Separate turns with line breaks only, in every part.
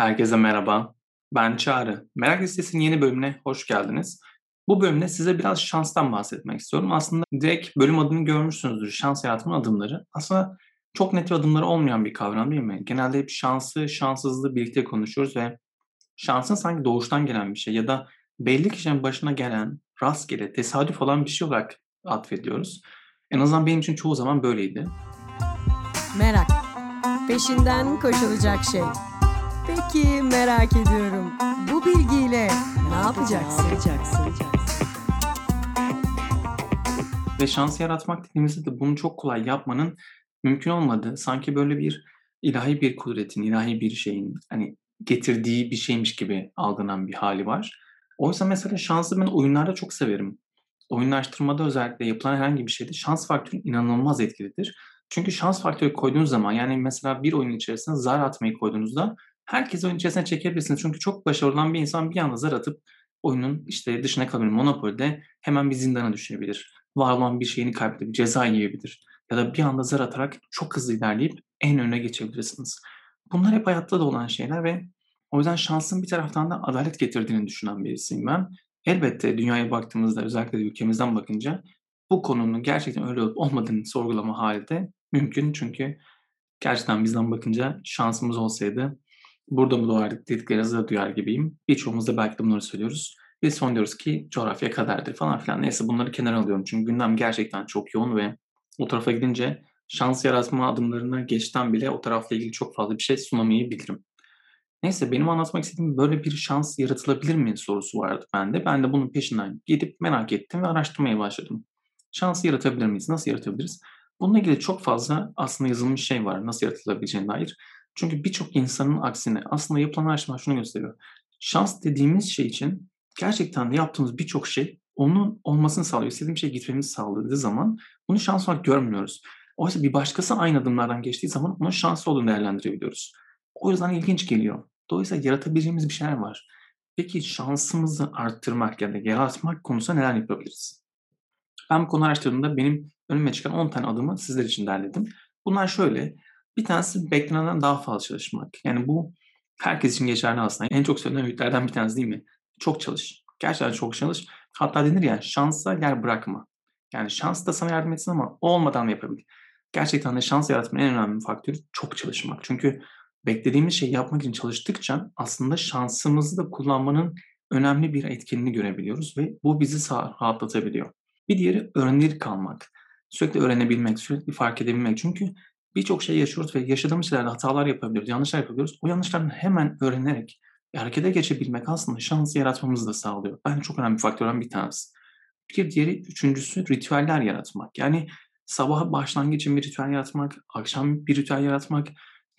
Herkese merhaba. Ben Çağrı. Merak Listesi'nin yeni bölümüne hoş geldiniz. Bu bölümde size biraz şanstan bahsetmek istiyorum. Aslında direkt bölüm adını görmüşsünüzdür. Şans yaratmanın adımları. Aslında çok net adımları olmayan bir kavram değil mi? Genelde hep şansı, şanssızlığı birlikte konuşuyoruz ve şansın sanki doğuştan gelen bir şey ya da belli kişinin başına gelen rastgele, tesadüf olan bir şey olarak atfediyoruz. En azından benim için çoğu zaman böyleydi.
Merak. Peşinden koşulacak şey. Peki merak ediyorum. Bu bilgiyle ne yapacaksın?
Ve şans yaratmak dediğimizde de bunu çok kolay yapmanın mümkün olmadığı, sanki böyle bir ilahi bir kudretin, ilahi bir şeyin hani getirdiği bir şeymiş gibi algılanan bir hali var. Oysa mesela şansı ben oyunlarda çok severim. Oyunlaştırmada özellikle yapılan herhangi bir şeyde şans faktörü inanılmaz etkilidir. Çünkü şans faktörü koyduğunuz zaman yani mesela bir oyun içerisine zar atmayı koyduğunuzda herkes oyun içerisine çekebilirsiniz. Çünkü çok başarılı olan bir insan bir anda zar atıp oyunun işte dışına kalabilir. Monopoly'de hemen bir zindana düşebilir. Var olan bir şeyini kaybedebilir, ceza yiyebilir. Ya da bir anda zar atarak çok hızlı ilerleyip en öne geçebilirsiniz. Bunlar hep hayatta da olan şeyler ve o yüzden şansın bir taraftan da adalet getirdiğini düşünen birisiyim ben. Elbette dünyaya baktığımızda özellikle de ülkemizden bakınca bu konunun gerçekten öyle olup olmadığını sorgulama hali de mümkün. Çünkü gerçekten bizden bakınca şansımız olsaydı burada mı doğardık dediklerinizi de duyar gibiyim. Birçoğumuz da belki de bunları söylüyoruz. Biz son diyoruz ki coğrafya kaderdir falan filan. Neyse bunları kenara alıyorum. Çünkü gündem gerçekten çok yoğun ve o tarafa gidince şans yaratma adımlarına geçten bile o tarafla ilgili çok fazla bir şey sunamayabilirim. Neyse benim anlatmak istediğim böyle bir şans yaratılabilir mi sorusu vardı bende. Ben de bunun peşinden gidip merak ettim ve araştırmaya başladım. Şansı yaratabilir miyiz? Nasıl yaratabiliriz? Bununla ilgili çok fazla aslında yazılmış şey var nasıl yaratılabileceğine dair. Çünkü birçok insanın aksine aslında yapılan araştırma şunu gösteriyor. Şans dediğimiz şey için gerçekten de yaptığımız birçok şey onun olmasını sağlıyor. İstediğim şey gitmemizi sağladığı zaman bunu şans olarak görmüyoruz. Oysa bir başkası aynı adımlardan geçtiği zaman onun şanslı olduğunu değerlendirebiliyoruz. O yüzden ilginç geliyor. Dolayısıyla yaratabileceğimiz bir şeyler var. Peki şansımızı arttırmak ya da yaratmak konusunda neler yapabiliriz? Ben bu konu araştırdığımda benim önüme çıkan 10 tane adımı sizler için derledim. Bunlar şöyle. Bir tanesi beklenenden daha fazla çalışmak. Yani bu herkes için geçerli aslında. En çok söylenen öğütlerden bir tanesi değil mi? Çok çalış. Gerçekten çok çalış. Hatta denir ya şansa yer bırakma. Yani şans da sana yardım etsin ama olmadan da yapabilir. Gerçekten de şans yaratmanın en önemli faktörü çok çalışmak. Çünkü beklediğimiz şeyi yapmak için çalıştıkça aslında şansımızı da kullanmanın önemli bir etkinliğini görebiliyoruz ve bu bizi rahatlatabiliyor. Bir diğeri öğrenilir kalmak. Sürekli öğrenebilmek, sürekli fark edebilmek. Çünkü birçok şey yaşıyoruz ve yaşadığımız şeylerde hatalar yapabiliyoruz, yanlışlar yapabiliyoruz. O yanlışlardan hemen öğrenerek harekete geçebilmek aslında şans yaratmamızı da sağlıyor. Bence çok önemli bir faktörden bir tanesi. Bir diğeri, üçüncüsü ritüeller yaratmak. Yani sabah başlangıç için bir ritüel yaratmak, akşam bir ritüel yaratmak.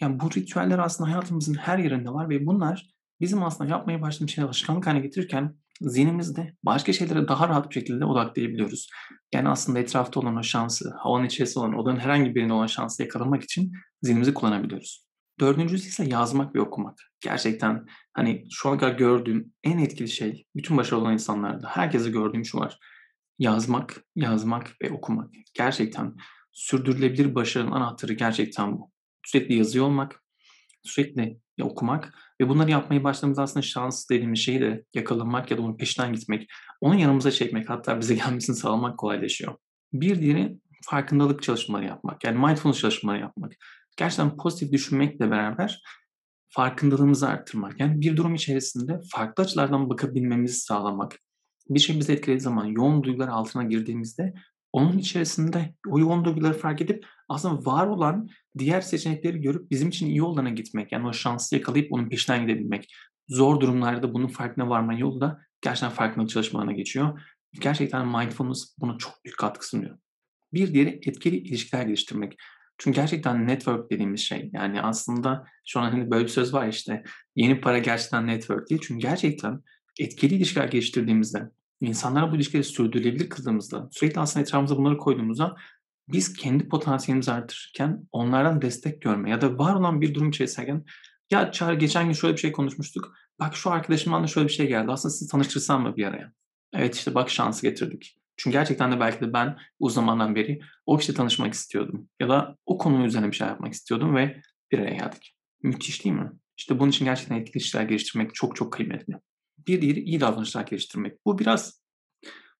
Yani bu ritüeller aslında hayatımızın her yerinde var ve bunlar bizim aslında yapmaya başladığımız şeyleri alışkanlık haline getirirken zihnimizde başka şeylere daha rahat bir şekilde odaklayabiliyoruz. Yani aslında etrafta olan o şansı, havanın içerisinde olan, odanın herhangi birinde olan şansı yakalamak için zihnimizi kullanabiliyoruz. Dördüncüsü ise yazmak ve okumak. Gerçekten hani şu ana kadar gördüğüm en etkili şey, bütün başarılı olan insanlarda herkese gördüğüm şu var. Yazmak, yazmak ve okumak. Gerçekten sürdürülebilir başarının anahtarı gerçekten bu. Sürekli yazıyor olmak, sürekli okumak ve bunları yapmayı başladığımızda aslında şans dediğimiz şeyi de yakalamak ya da onun peşinden gitmek, onun yanımıza çekmek hatta bize gelmesini sağlamak kolaylaşıyor. Bir diğeri farkındalık çalışmaları yapmak. Yani mindfulness çalışmaları yapmak. Gerçekten pozitif düşünmekle beraber farkındalığımızı arttırmak. Yani bir durum içerisinde farklı açılardan bakabilmemizi sağlamak. Bir şey bizi etkilediği zaman yoğun duygular altına girdiğimizde onun içerisinde o yoğun duyguları fark edip aslında var olan diğer seçenekleri görüp bizim için iyi olana gitmek. Yani o şansı yakalayıp onun peşinden gidebilmek. Zor durumlarda bunun farkına varma yolu da gerçekten farkındalık çalışmalarına geçiyor. Gerçekten mindfulness buna çok büyük katkı sunuyor. Bir diğeri etkili ilişkiler geliştirmek. Çünkü gerçekten network dediğimiz şey yani aslında şu an hani böyle bir söz var işte yeni para gerçekten network değil. Çünkü gerçekten etkili ilişkiler geliştirdiğimizde insanlara bu ilişkileri sürdürülebilir kıldığımızda sürekli aslında etrafımıza bunları koyduğumuzda biz kendi potansiyelimizi artırırken onlardan destek görme ya da var olan bir durum içerisindeyken ya Çağrı geçen gün şöyle bir şey konuşmuştuk. Bak şu arkadaşımdan da şöyle bir şey geldi. Aslında sizi tanıştırsam mı bir araya? Evet işte bak şansı getirdik. Çünkü gerçekten de belki de ben o zamandan beri o kişiyle tanışmak istiyordum. Ya da o konu üzerine bir şey yapmak istiyordum ve bir araya geldik. Müthiş değil mi? İşte bunun için gerçekten etkili ilişkiler geliştirmek çok çok kıymetli. Bir diğeri iyi davranışlar geliştirmek. Bu biraz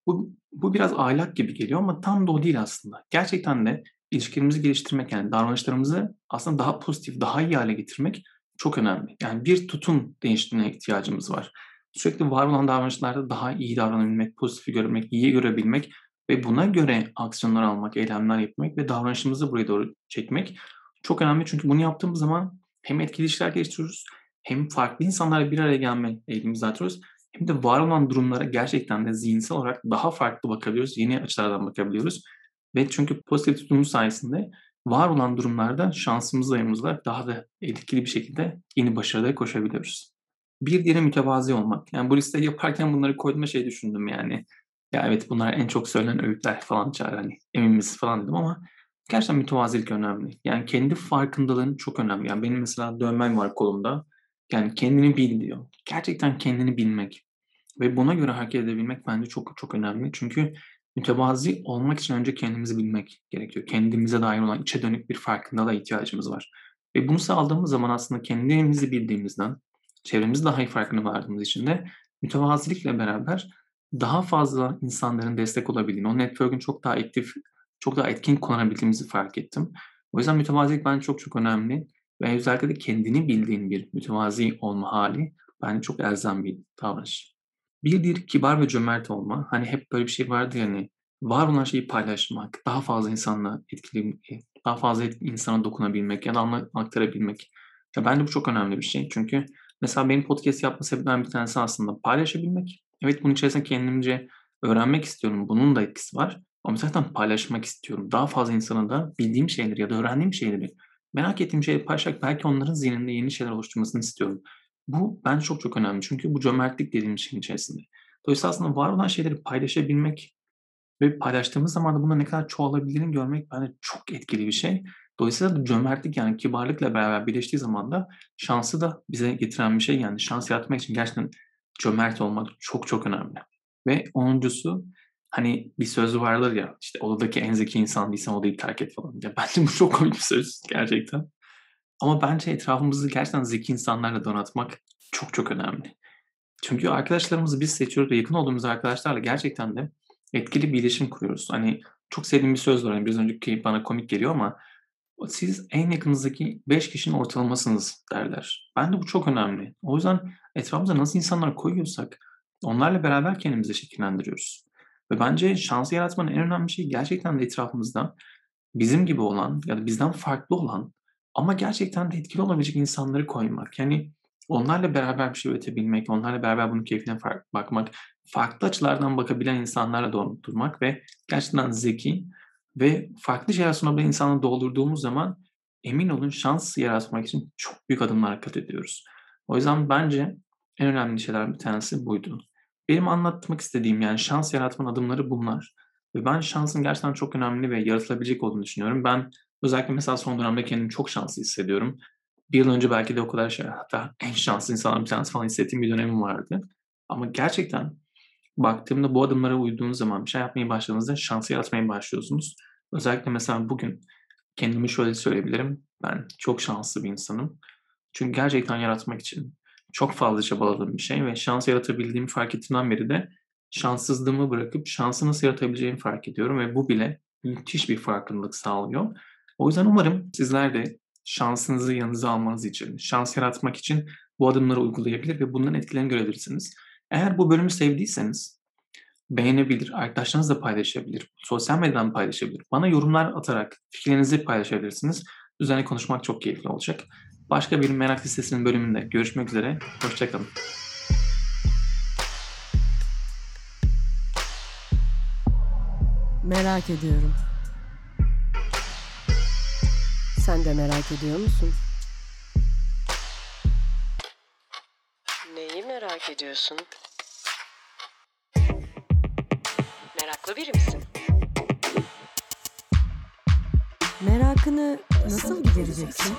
bu, bu biraz ahlak gibi geliyor ama tam da o değil aslında. Gerçekten de ilişkilerimizi geliştirmek yani davranışlarımızı aslında daha pozitif, daha iyi hale getirmek çok önemli. Yani bir tutum değiştirmeye ihtiyacımız var. Sürekli var olan davranışlarda daha iyi davranabilmek, pozitifi görmek, iyi görebilmek ve buna göre aksiyonlar almak, eylemler yapmak ve davranışımızı buraya doğru çekmek çok önemli. Çünkü bunu yaptığımız zaman hem etkili ilişkiler geliştiriyoruz, hem farklı insanlarla bir araya gelme eğilimimizi artırıyoruz, hem de var olan durumlara gerçekten de zihinsel olarak daha farklı bakabiliyoruz, yeni açılardan bakabiliyoruz. Ve çünkü pozitif tutumumuz sayesinde var olan durumlarda şansımızla yanımızda daha da etkili bir şekilde yeni başarılara koşabiliyoruz. Bir diğeri mütevazi olmak. Yani bu listeyi yaparken bunları koyduğumda şey düşündüm yani. Ya evet bunlar en çok söylenen öğütler falan çağır hani emin misin falan dedim ama gerçekten mütevazilik önemli. Yani kendi farkındalığın çok önemli. Yani benim mesela dövmem var kolumda. Yani kendini bil diyor. Gerçekten kendini bilmek ve buna göre hareket edebilmek bence çok çok önemli. Çünkü mütevazi olmak için önce kendimizi bilmek gerekiyor. Kendimize dair olan içe dönük bir farkındalığa ihtiyacımız var. Ve bunu sağladığımız zaman aslında kendimizi bildiğimizden, çevremizi daha iyi farkına vardığımız için de mütevazilikle beraber daha fazla insanların destek olabildiğini, o network'ün çok daha aktif, çok daha etkin kullanabildiğimizi fark ettim. O yüzden mütevazilik bence çok çok önemli ve özellikle de kendini bildiğin bir mütevazi olma hali bence çok elzem bir davranış. Bir diğeri kibar ve cömert olma. Hani hep böyle bir şey vardı ya hani var olan şeyi paylaşmak, daha fazla insanla etkili, daha fazla insana dokunabilmek ya da aktarabilmek. Ya bence bu çok önemli bir şey. Çünkü mesela benim podcast yapma sebeplerim bir tanesi aslında paylaşabilmek. Evet bunun içerisinde kendimce öğrenmek istiyorum. Bunun da etkisi var. Ama zaten paylaşmak istiyorum. Daha fazla insana da bildiğim şeyleri ya da öğrendiğim şeyleri, merak ettiğim şeyleri paylaşarak belki onların zihninde yeni şeyler oluşturmasını istiyorum. Bu bence çok çok önemli. Çünkü bu cömertlik dediğim şeyin içerisinde. Dolayısıyla aslında var olan şeyleri paylaşabilmek ve paylaştığımız zaman da bunda ne kadar çoğalabilirini görmek bence çok etkili bir şey. Dolayısıyla cömertlik yani kibarlıkla beraber birleştiği zaman da şansı da bize getiren bir şey. Yani şans yaratmak için gerçekten cömert olmak çok çok önemli. Ve onuncusu hani bir söz vardır ya işte odadaki en zeki insan değilsen odayı terk et falan. Ya bence bu çok komik bir söz gerçekten. Ama bence etrafımızı gerçekten zeki insanlarla donatmak çok çok önemli. Çünkü arkadaşlarımızı biz seçiyoruz ve yakın olduğumuz arkadaşlarla gerçekten de etkili bir iletişim kuruyoruz. Hani çok sevdiğim bir söz var. Hani biraz önceki bana komik geliyor ama siz en yakınızdaki 5 kişinin ortalamasınız derler. Ben de bu çok önemli. O yüzden etrafımıza nasıl insanlar koyuyorsak onlarla beraber kendimizi şekillendiriyoruz. Ve bence şansı yaratmanın en önemli şeyi gerçekten de etrafımızda bizim gibi olan ya da bizden farklı olan ama gerçekten de etkili olabilecek insanları koymak. Yani onlarla beraber bir şey üretebilmek, onlarla beraber bunun keyfine bakmak, farklı açılardan bakabilen insanlarla doldurmak ve gerçekten zeki ve farklı şeyler sunabilen insanla doldurduğumuz zaman emin olun şans yaratmak için çok büyük adımlar kat ediyoruz. O yüzden bence en önemli şeyler bir tanesi buydu. Benim anlatmak istediğim yani şans yaratmanın adımları bunlar. Ve ben şansın gerçekten çok önemli ve yaratılabilecek olduğunu düşünüyorum. Ben özellikle mesela son dönemde kendimi çok şanslı hissediyorum. Bir yıl önce belki de o kadar şey, hatta en şanslı insanlar bir tanesi falan hissettiğim bir dönemim vardı. Ama gerçekten baktığımda bu adımlara uyduğunuz zaman bir şey yapmaya başladığınızda şansı yaratmaya başlıyorsunuz. Özellikle mesela bugün kendimi şöyle söyleyebilirim. Ben çok şanslı bir insanım. Çünkü gerçekten yaratmak için çok fazla çabaladığım bir şey ve şans yaratabildiğimi fark ettiğimden beri de şanssızlığımı bırakıp şansı nasıl yaratabileceğimi fark ediyorum ve bu bile müthiş bir farkındalık sağlıyor. O yüzden umarım sizler de şansınızı yanınıza almanız için, şans yaratmak için bu adımları uygulayabilir ve bunların etkilerini görebilirsiniz. Eğer bu bölümü sevdiyseniz beğenebilir, arkadaşlarınızla paylaşabilir, sosyal medyadan paylaşabilir. Bana yorumlar atarak fikirlerinizi paylaşabilirsiniz. Üzerine konuşmak çok keyifli olacak. Başka bir merak listesinin bölümünde görüşmek üzere. Hoşçakalın.
Merak ediyorum. Sen de merak ediyor musun?
Neyi merak ediyorsun? Meraklı biri misin?
Merakını nasıl gidereceksin?